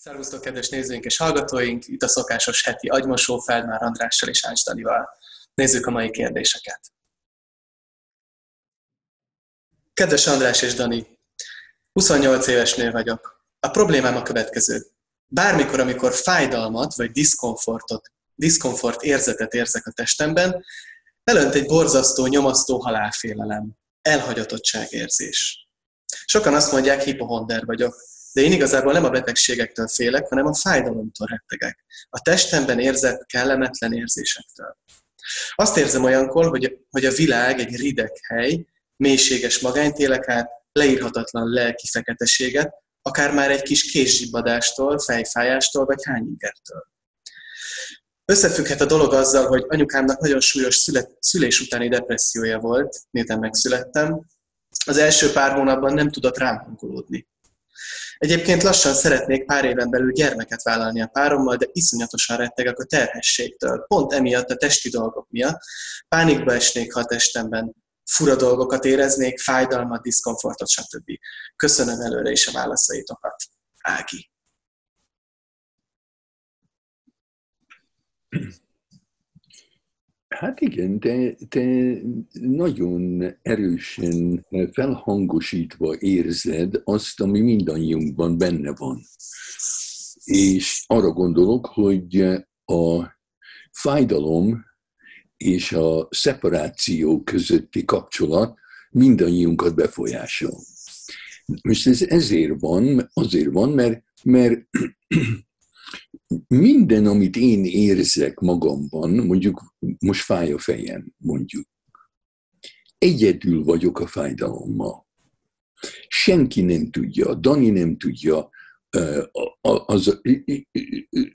Szervusztok, kedves nézőink és hallgatóink! Itt a szokásos heti agymosó Feldmár Andrással és Ács Danival. Nézzük a mai kérdéseket. Kedves András és Dani, 28 éves nő vagyok. A problémám a következő. Bármikor, amikor fájdalmat vagy diszkomfortot, diszkomfort érzetet érzek a testemben, elönt egy borzasztó, nyomasztó halálfélelem, elhagyatottságérzés. Sokan azt mondják, hipohonder vagyok, de én igazából nem a betegségektől félek, hanem a fájdalomtól rettegek. A testemben érzett kellemetlen érzésektől. Azt érzem olyankor, hogy, hogy a világ egy rideg hely, mélységes magányt élek át, leírhatatlan lelki feketeséget, akár már egy kis készzsibbadástól, fejfájástól vagy hányingertől. Összefügghet a dolog azzal, hogy anyukámnak nagyon súlyos szület, szülés utáni depressziója volt, miután megszülettem. Az első pár hónapban nem tudott rám hangolódni. Egyébként lassan szeretnék pár éven belül gyermeket vállalni a párommal, de iszonyatosan rettegek a terhességtől. Pont emiatt a testi dolgok miatt. Pánikba esnék, ha a testemben fura dolgokat éreznék, fájdalmat, diszkomfortot, stb. Köszönöm előre is a válaszaitokat. Ági. Hát igen, te, te nagyon erősen felhangosítva érzed azt, ami mindannyiunkban benne van. És arra gondolok, hogy a fájdalom és a szeparáció közötti kapcsolat mindannyiunkat befolyásol. Most ez ezért van, azért van, mert, mert minden, amit én érzek magamban, mondjuk most fáj a fejem, mondjuk, egyedül vagyok a fájdalommal. Senki nem tudja, Dani nem tudja, az,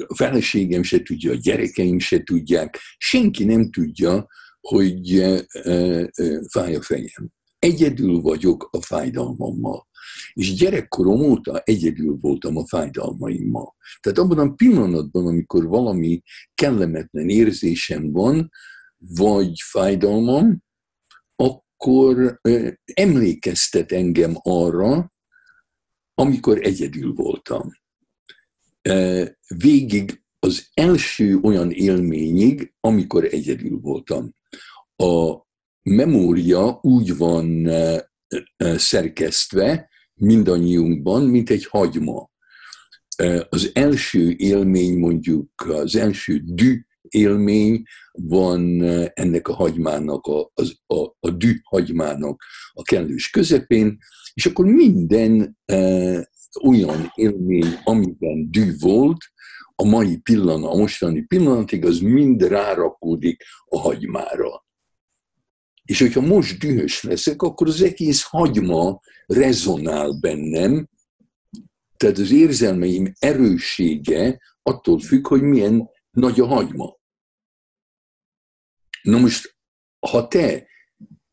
a feleségem se tudja, a gyerekeim se tudják, senki nem tudja, hogy fáj a fejem. Egyedül vagyok a fájdalmammal. És gyerekkorom óta egyedül voltam a fájdalmaimmal. Tehát abban a pillanatban, amikor valami kellemetlen érzésem van, vagy fájdalmam, akkor emlékeztet engem arra, amikor egyedül voltam. Végig az első olyan élményig, amikor egyedül voltam. A memória úgy van szerkesztve, mindannyiunkban, mint egy hagyma. Az első élmény, mondjuk az első dű élmény van ennek a hagymának, a, a, a, a dű hagymának a kellős közepén, és akkor minden e, olyan élmény, amiben dű volt, a mai pillanat, a mostani pillanatig, az mind rárakódik a hagymára. És hogyha most dühös leszek, akkor az egész hagyma rezonál bennem, tehát az érzelmeim erőssége attól függ, hogy milyen nagy a hagyma. Na most, ha te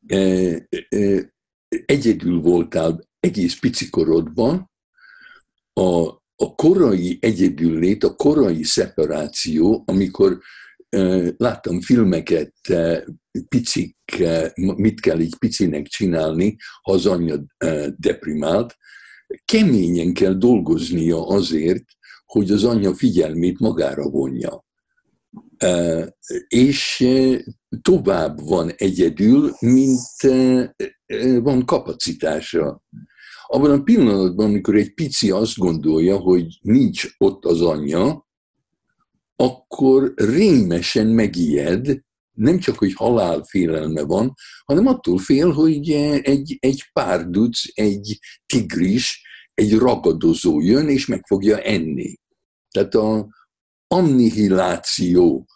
e, e, egyedül voltál egész picikorodban, a, a korai egyedüllét, a korai szeparáció, amikor láttam filmeket, picik, mit kell egy picinek csinálni, ha az anyja deprimált, keményen kell dolgoznia azért, hogy az anyja figyelmét magára vonja. És tovább van egyedül, mint van kapacitása. Abban a pillanatban, amikor egy pici azt gondolja, hogy nincs ott az anyja, akkor rémesen megijed, nem csak, hogy halálfélelme van, hanem attól fél, hogy egy, egy párduc, egy tigris, egy ragadozó jön, és meg fogja enni. Tehát a annihiláció,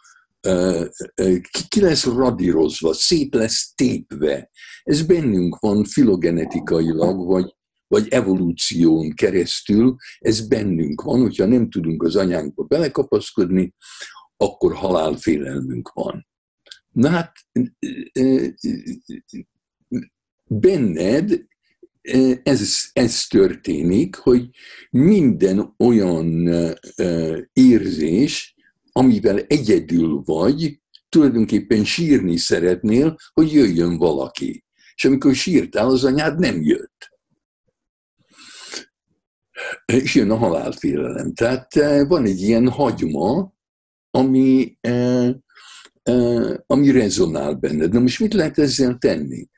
ki lesz radírozva, szét lesz tépve. Ez bennünk van filogenetikailag, vagy vagy evolúción keresztül ez bennünk van, hogyha nem tudunk az anyánkba belekapaszkodni, akkor halálfélelmünk van. Na hát benned ez, ez történik, hogy minden olyan érzés, amivel egyedül vagy, tulajdonképpen sírni szeretnél, hogy jöjjön valaki. És amikor sírtál, az anyád nem jött. És jön a halálfélelem. Tehát van egy ilyen hagyma, ami, ami rezonál benned. Na most mit lehet ezzel tenni?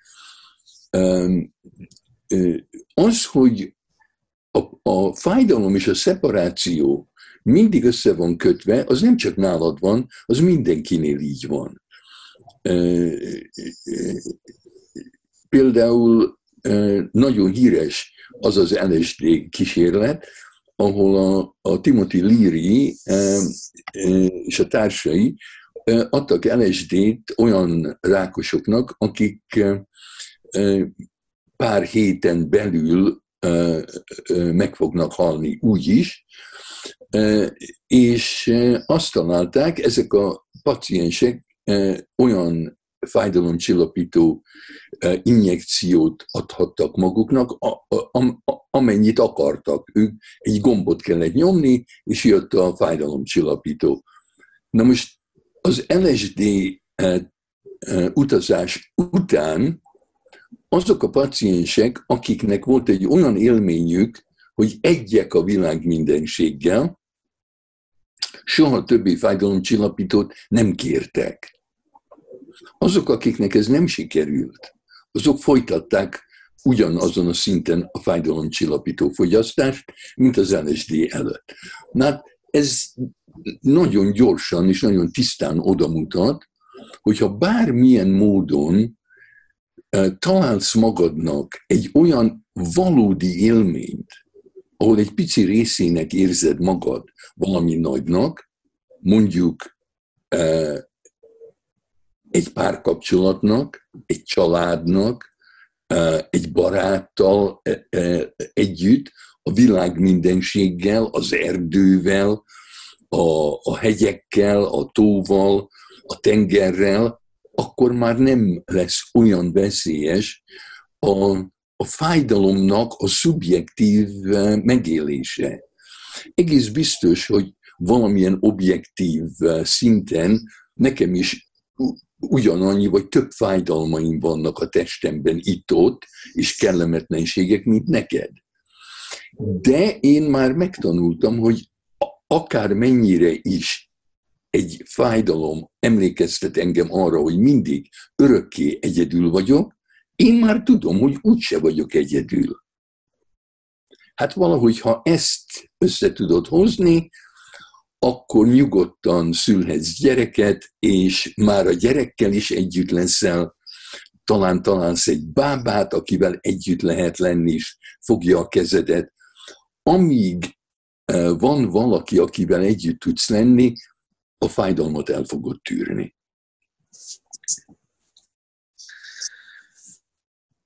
Az, hogy a, a fájdalom és a szeparáció mindig össze van kötve, az nem csak nálad van, az mindenkinél így van. Például nagyon híres az az LSD kísérlet, ahol a, a Timothy Leary és a társai adtak LSD-t olyan rákosoknak, akik pár héten belül meg fognak halni úgy is, és azt találták, ezek a paciensek olyan fájdalomcsillapító injekciót adhattak maguknak, amennyit akartak. Ők egy gombot kellett nyomni, és jött a fájdalomcsillapító. Na most az LSD utazás után azok a paciensek, akiknek volt egy olyan élményük, hogy egyek a világ mindenséggel, soha többi fájdalomcsillapítót nem kértek. Azok, akiknek ez nem sikerült, azok folytatták ugyanazon a szinten a fájdalomcsillapító fogyasztást, mint az LSD előtt. Na, hát ez nagyon gyorsan és nagyon tisztán odamutat, hogyha bármilyen módon találsz magadnak egy olyan valódi élményt, ahol egy pici részének érzed magad valami nagynak, mondjuk egy párkapcsolatnak, egy családnak, egy baráttal együtt, a világ mindenséggel, az erdővel, a, a hegyekkel, a tóval, a tengerrel, akkor már nem lesz olyan veszélyes a, a fájdalomnak a szubjektív megélése. Egész biztos, hogy valamilyen objektív szinten nekem is ugyanannyi vagy több fájdalmaim vannak a testemben itt-ott, és kellemetlenségek, mint neked. De én már megtanultam, hogy akár mennyire is egy fájdalom emlékeztet engem arra, hogy mindig örökké egyedül vagyok, én már tudom, hogy úgyse vagyok egyedül. Hát valahogy, ha ezt össze tudod hozni, akkor nyugodtan szülhetsz gyereket, és már a gyerekkel is együtt leszel, talán találsz egy bábát, akivel együtt lehet lenni, és fogja a kezedet. Amíg eh, van valaki, akivel együtt tudsz lenni, a fájdalmat el fogod tűrni.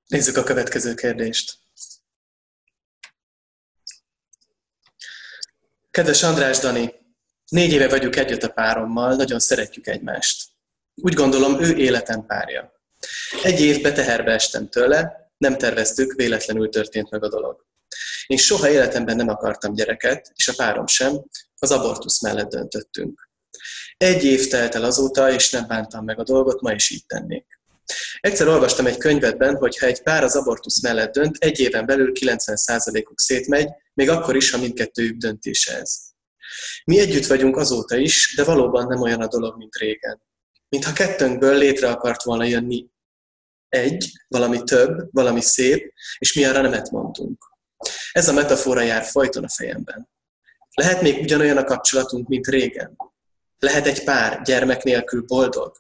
Nézzük a következő kérdést. Kedves András Dani, négy éve vagyunk együtt a párommal, nagyon szeretjük egymást. Úgy gondolom, ő életem párja. Egy évbe teherbe estem tőle, nem terveztük, véletlenül történt meg a dolog. Én soha életemben nem akartam gyereket, és a párom sem, az abortusz mellett döntöttünk. Egy év telt el azóta, és nem bántam meg a dolgot, ma is így tennék. Egyszer olvastam egy könyvetben, hogy ha egy pár az abortusz mellett dönt, egy éven belül 90%-uk szétmegy, még akkor is, ha mindkettőjük döntése ez. Mi együtt vagyunk azóta is, de valóban nem olyan a dolog, mint régen. Mintha kettőnkből létre akart volna jönni egy, valami több, valami szép, és mi arra nemet mondtunk. Ez a metafora jár folyton a fejemben. Lehet még ugyanolyan a kapcsolatunk, mint régen. Lehet egy pár gyermek nélkül boldog?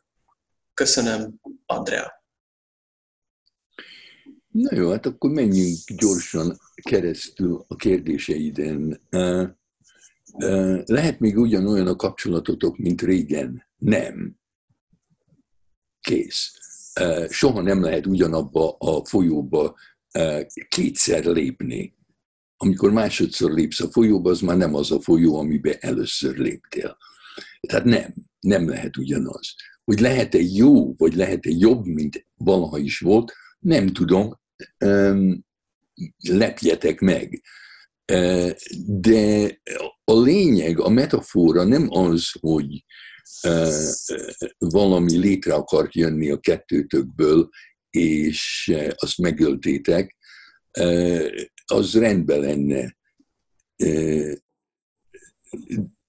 Köszönöm, Andrea. Na jó, hát akkor menjünk gyorsan keresztül a kérdéseiden. Lehet még ugyanolyan a kapcsolatotok, mint régen? Nem. Kész. Soha nem lehet ugyanabba a folyóba kétszer lépni. Amikor másodszor lépsz a folyóba, az már nem az a folyó, amiben először léptél. Tehát nem, nem lehet ugyanaz. Hogy lehet-e jó, vagy lehet-e jobb, mint valaha is volt, nem tudom, lepjetek meg. De a lényeg, a metafora nem az, hogy valami létre akart jönni a kettőtökből, és azt megöltétek, az rendben lenne.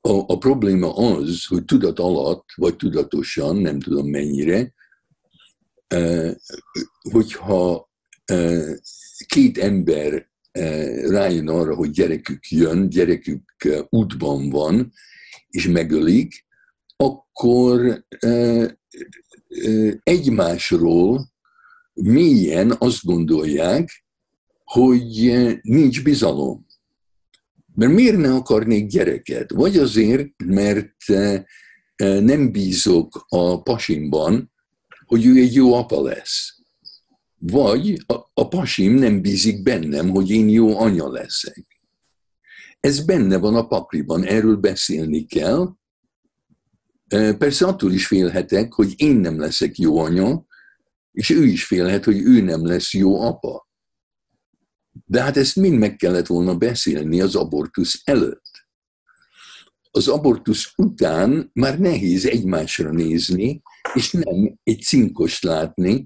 a, a probléma az, hogy tudat alatt, vagy tudatosan, nem tudom mennyire, hogyha két ember rájön arra, hogy gyerekük jön, gyerekük útban van, és megölik, akkor egymásról mélyen azt gondolják, hogy nincs bizalom. Mert miért ne akarnék gyereket? Vagy azért, mert nem bízok a pasimban, hogy ő egy jó apa lesz. Vagy a, a pasim nem bízik bennem, hogy én jó anya leszek. Ez benne van a pakliban, erről beszélni kell. Persze attól is félhetek, hogy én nem leszek jó anya, és ő is félhet, hogy ő nem lesz jó apa. De hát ezt mind meg kellett volna beszélni az abortusz előtt. Az abortusz után már nehéz egymásra nézni, és nem egy cinkost látni,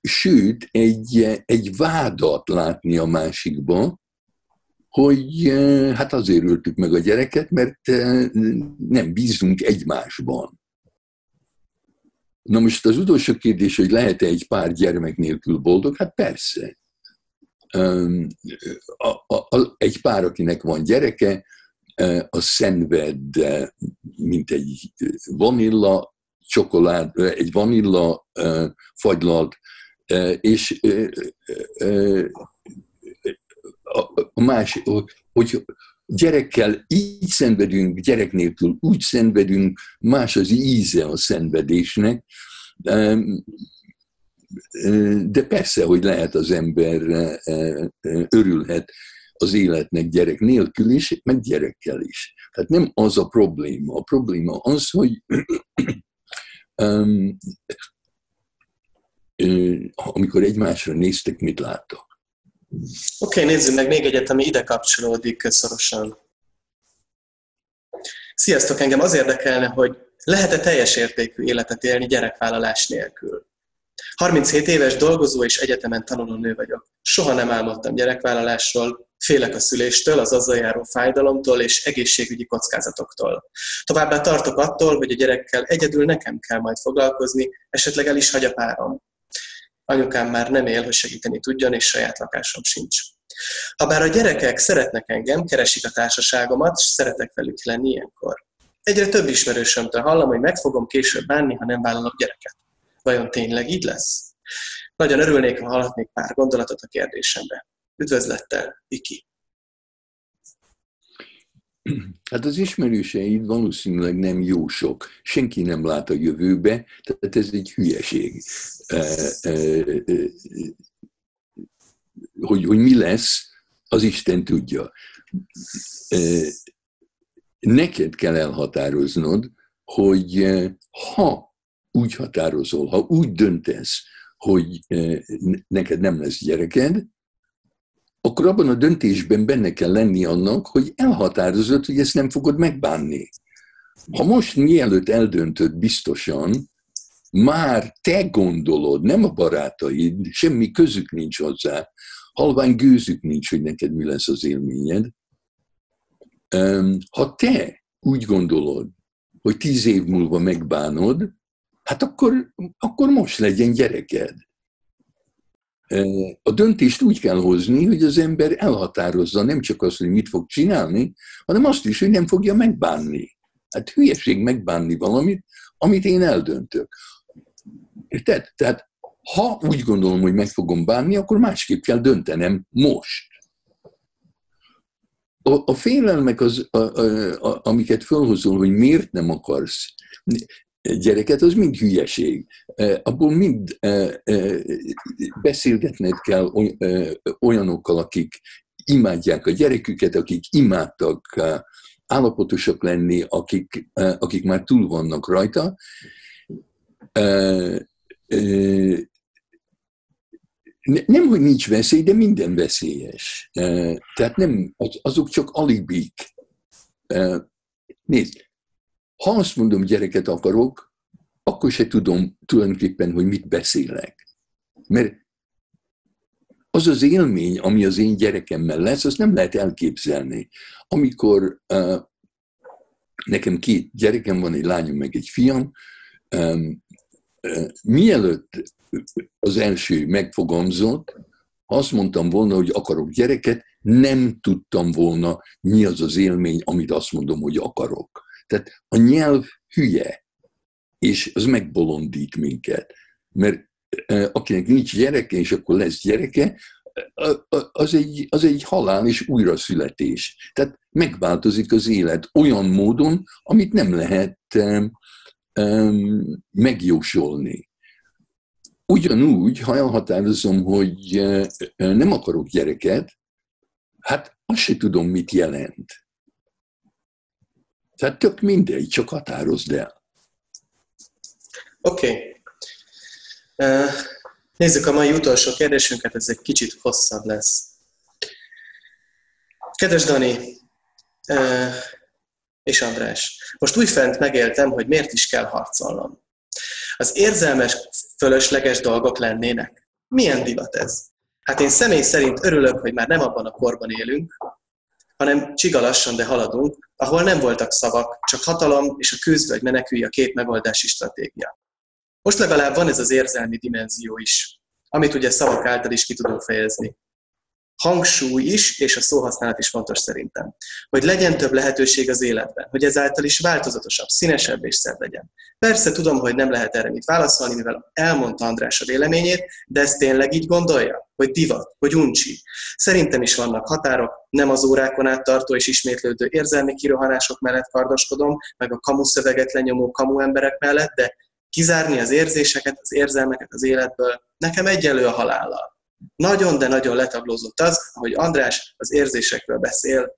sőt, egy, egy vádat látni a másikba, hogy hát azért öltük meg a gyereket, mert nem bízunk egymásban. Na most az utolsó kérdés, hogy lehet-e egy pár gyermek nélkül boldog? Hát persze. A, a, a, egy pár, akinek van gyereke, az szenved, mint egy vanilla csokolád, egy vanilla fagylalt, és a más, hogy gyerekkel így szenvedünk, gyerek nélkül úgy szenvedünk, más az íze a szenvedésnek, de persze, hogy lehet az ember örülhet az életnek gyerek nélkül is, meg gyerekkel is. Tehát nem az a probléma. A probléma az, hogy um, amikor egymásra néztek, mit láttak. Oké, okay, nézzük meg még egyet, ami ide kapcsolódik szorosan. Sziasztok, engem az érdekelne, hogy lehet-e teljes értékű életet élni gyerekvállalás nélkül? 37 éves dolgozó és egyetemen tanuló nő vagyok. Soha nem álmodtam gyerekvállalásról, félek a szüléstől, az azzal járó fájdalomtól és egészségügyi kockázatoktól. Továbbá tartok attól, hogy a gyerekkel egyedül nekem kell majd foglalkozni, esetleg el is hagy a párom. Anyukám már nem él, hogy segíteni tudjon, és saját lakásom sincs. Habár a gyerekek szeretnek engem, keresik a társaságomat, és szeretek velük lenni ilyenkor. Egyre több ismerősömtől hallom, hogy meg fogom később bánni, ha nem vállalok gyereket. Vajon tényleg így lesz? Nagyon örülnék, ha hallhatnék pár gondolatot a kérdésembe. Üdvözlettel, Viki! Hát az ismerőseid valószínűleg nem jó sok. Senki nem lát a jövőbe, tehát ez egy hülyeség. Hogy, hogy mi lesz, az Isten tudja. Neked kell elhatároznod, hogy ha úgy határozol, ha úgy döntesz, hogy neked nem lesz gyereked, akkor abban a döntésben benne kell lenni annak, hogy elhatározod, hogy ezt nem fogod megbánni. Ha most mielőtt eldöntöd biztosan, már te gondolod, nem a barátaid, semmi közük nincs hozzá, halvány gőzük nincs, hogy neked mi lesz az élményed. Ha te úgy gondolod, hogy tíz év múlva megbánod, hát akkor, akkor most legyen gyereked. A döntést úgy kell hozni, hogy az ember elhatározza nem csak azt, hogy mit fog csinálni, hanem azt is, hogy nem fogja megbánni. Hát hülyeség megbánni valamit, amit én eldöntök. Érted? Tehát ha úgy gondolom, hogy meg fogom bánni, akkor másképp kell döntenem most. A, a félelmek, az, a, a, a, amiket felhozol, hogy miért nem akarsz, gyereket, az mind hülyeség. Abból mind beszélgetned kell olyanokkal, akik imádják a gyereküket, akik imádtak állapotosak lenni, akik, akik már túl vannak rajta. Nem, hogy nincs veszély, de minden veszélyes. Tehát nem, azok csak alibik. Nézd, ha azt mondom, gyereket akarok, akkor se tudom tulajdonképpen, hogy mit beszélek. Mert az az élmény, ami az én gyerekemmel lesz, azt nem lehet elképzelni. Amikor uh, nekem két gyerekem van, egy lányom meg egy fiam, um, uh, mielőtt az első megfogalmazott, azt mondtam volna, hogy akarok gyereket, nem tudtam volna, mi az az élmény, amit azt mondom, hogy akarok. Tehát a nyelv hülye, és az megbolondít minket. Mert akinek nincs gyereke, és akkor lesz gyereke, az egy, az egy halál és újraszületés. Tehát megváltozik az élet olyan módon, amit nem lehet um, megjósolni. Ugyanúgy, ha elhatározom, hogy nem akarok gyereket, hát azt se tudom, mit jelent. Tehát tök mindegy, csak határozd el. Oké. Okay. Nézzük a mai utolsó kérdésünket, ez egy kicsit hosszabb lesz. Kedves Dani és András, most újfent megéltem, hogy miért is kell harcolnom. Az érzelmes, fölösleges dolgok lennének. Milyen divat ez? Hát én személy szerint örülök, hogy már nem abban a korban élünk, hanem csiga lassan, de haladunk, ahol nem voltak szavak, csak hatalom és a küzd vagy menekülj a két megoldási stratégia. Most legalább van ez az érzelmi dimenzió is, amit ugye szavak által is ki tudunk fejezni. Hangsúly is, és a szóhasználat is fontos szerintem. Hogy legyen több lehetőség az életben, hogy ezáltal is változatosabb, színesebb és szebb legyen. Persze tudom, hogy nem lehet erre mit válaszolni, mivel elmondta András a véleményét, de ezt tényleg így gondolja? Hogy divat, hogy uncsi. Szerintem is vannak határok, nem az órákon át tartó és ismétlődő érzelmi kirohanások mellett kardoskodom, meg a kamu szöveget lenyomó kamu emberek mellett, de kizárni az érzéseket, az érzelmeket az életből, nekem egyelő a halállal. Nagyon, de nagyon letaglózott az, ahogy András az érzésekről beszél.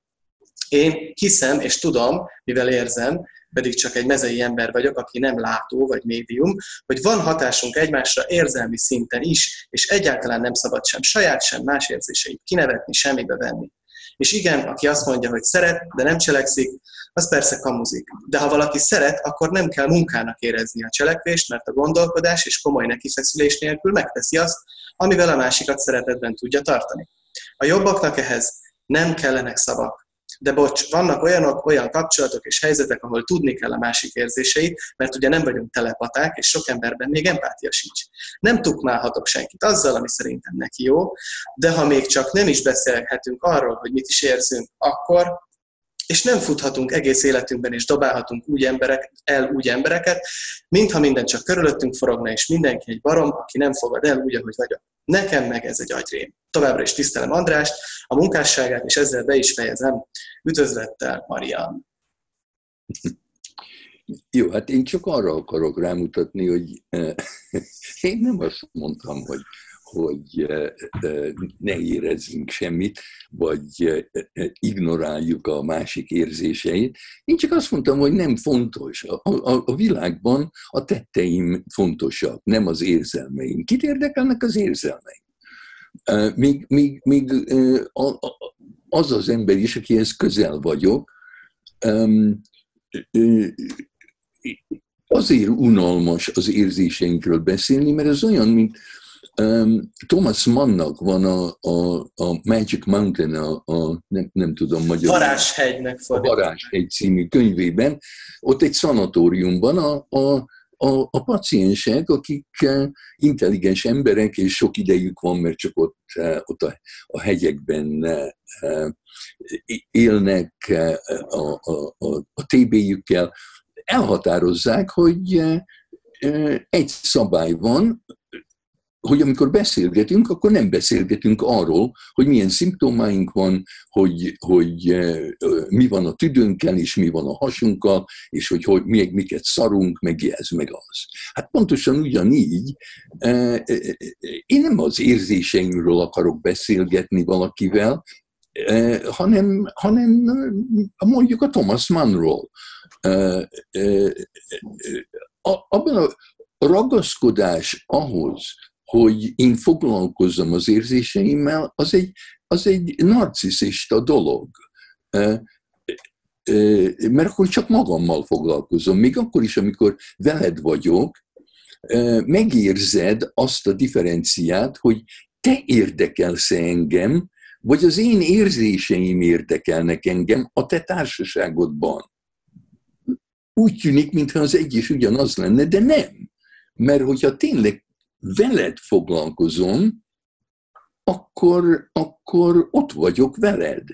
Én hiszem és tudom, mivel érzem, pedig csak egy mezei ember vagyok, aki nem látó vagy médium, hogy van hatásunk egymásra érzelmi szinten is, és egyáltalán nem szabad sem saját, sem más érzéseit kinevetni, semmibe venni. És igen, aki azt mondja, hogy szeret, de nem cselekszik, az persze kamuzik. De ha valaki szeret, akkor nem kell munkának érezni a cselekvést, mert a gondolkodás és komoly nekifeszülés nélkül megteszi azt, amivel a másikat szeretetben tudja tartani. A jobbaknak ehhez nem kellenek szavak. De bocs, vannak olyanok, olyan kapcsolatok és helyzetek, ahol tudni kell a másik érzéseit, mert ugye nem vagyunk telepaták, és sok emberben még empátia sincs. Nem tukmálhatok senkit azzal, ami szerintem neki jó, de ha még csak nem is beszélhetünk arról, hogy mit is érzünk, akkor és nem futhatunk egész életünkben, és dobálhatunk úgy emberek, el úgy embereket, mintha minden csak körülöttünk forogna, és mindenki egy barom, aki nem fogad el úgy, ahogy vagyok. Nekem meg ez egy agyrém. Továbbra is tisztelem Andrást, a munkásságát, és ezzel be is fejezem. Üdvözlettel, Marian. Jó, hát én csak arra akarok rámutatni, hogy eh, én nem azt mondtam, hogy hogy ne érezzünk semmit, vagy ignoráljuk a másik érzéseit. Én csak azt mondtam, hogy nem fontos. A, a, a világban a tetteim fontosak, nem az érzelmeim. Kit érdekelnek az érzelmeim? Míg, míg, míg az az ember is, akihez közel vagyok, azért unalmas az érzéseinkről beszélni, mert ez olyan, mint Thomas Mannnak van a, a, a Magic Mountain, a, a nem, nem tudom magyarul. Varázshegynek A Varázshegy című könyvében. Ott egy szanatóriumban a, a, a, a paciensek, akik intelligens emberek, és sok idejük van, mert csak ott, ott a, a hegyekben élnek a, a, a, a TB-jükkel, elhatározzák, hogy egy szabály van, hogy amikor beszélgetünk, akkor nem beszélgetünk arról, hogy milyen szimptomáink van, hogy, hogy mi van a tüdőnkkel, és mi van a hasunkkal, és hogy, hogy még miket szarunk, meg ez, meg az. Hát pontosan ugyanígy, én nem az érzéseimről akarok beszélgetni valakivel, hanem, hanem mondjuk a Thomas Mannról. Abban a ragaszkodás ahhoz, hogy én foglalkozzam az érzéseimmel, az egy, az egy narciszista dolog. Mert akkor csak magammal foglalkozom. Még akkor is, amikor veled vagyok, megérzed azt a differenciát, hogy te érdekelsz engem, vagy az én érzéseim érdekelnek engem a te társaságodban. Úgy tűnik, mintha az egy is ugyanaz lenne, de nem. Mert hogyha tényleg veled foglalkozom, akkor, akkor ott vagyok veled.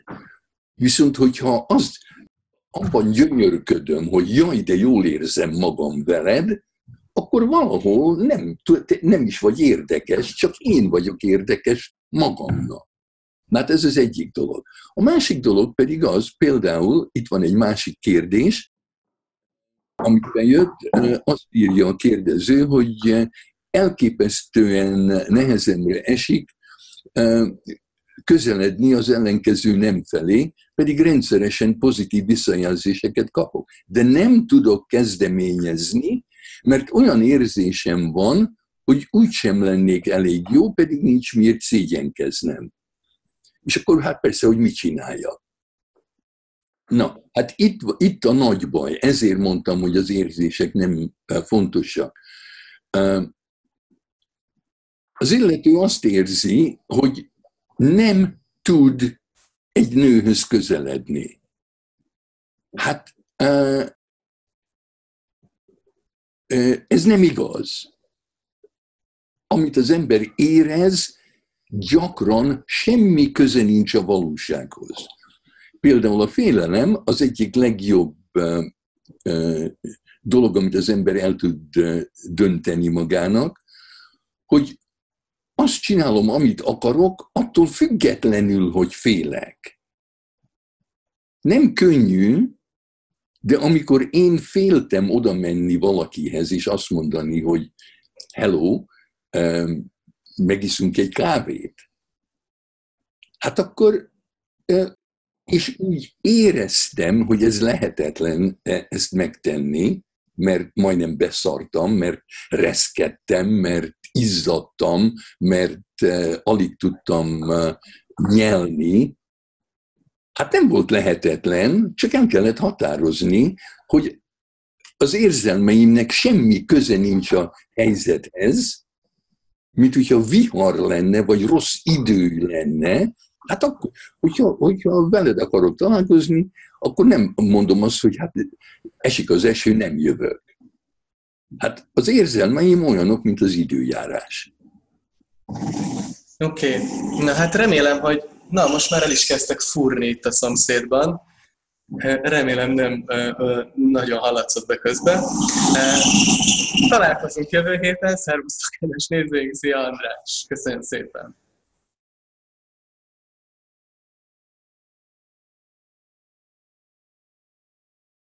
Viszont, hogyha azt abban gyönyörködöm, hogy jaj, de jól érzem magam veled, akkor valahol nem, nem is vagy érdekes, csak én vagyok érdekes magamnak. Hát ez az egyik dolog. A másik dolog pedig az, például itt van egy másik kérdés, amiben jött, azt írja a kérdező, hogy elképesztően nehezemre esik közeledni az ellenkező nem felé, pedig rendszeresen pozitív visszajelzéseket kapok. De nem tudok kezdeményezni, mert olyan érzésem van, hogy úgysem lennék elég jó, pedig nincs miért szégyenkeznem. És akkor hát persze, hogy mit csinálja. Na, hát itt, itt a nagy baj, ezért mondtam, hogy az érzések nem fontosak. Az illető azt érzi, hogy nem tud egy nőhöz közeledni. Hát ez nem igaz. Amit az ember érez, gyakran semmi köze nincs a valósághoz. Például a félelem az egyik legjobb dolog, amit az ember el tud dönteni magának, hogy azt csinálom, amit akarok, attól függetlenül, hogy félek. Nem könnyű, de amikor én féltem oda menni valakihez, és azt mondani, hogy hello, megiszunk egy kávét, hát akkor, és úgy éreztem, hogy ez lehetetlen e, ezt megtenni, mert majdnem beszartam, mert reszkedtem, mert izzadtam, mert alig tudtam nyelni, Hát nem volt lehetetlen, csak el kellett határozni, hogy az érzelmeimnek semmi köze nincs a helyzethez, mint hogyha vihar lenne, vagy rossz idő lenne, hát akkor, hogyha, hogyha veled akarok találkozni, akkor nem mondom azt, hogy hát esik az eső, nem jövök. Hát az érzelmeim olyanok, mint az időjárás. Oké, okay. na hát remélem, hogy na most már el is kezdtek fúrni itt a szomszédban. Remélem nem nagyon hallatszott be közben. Találkozunk jövő héten, szervusztok, kedves nézőink, szia András! Köszönöm szépen!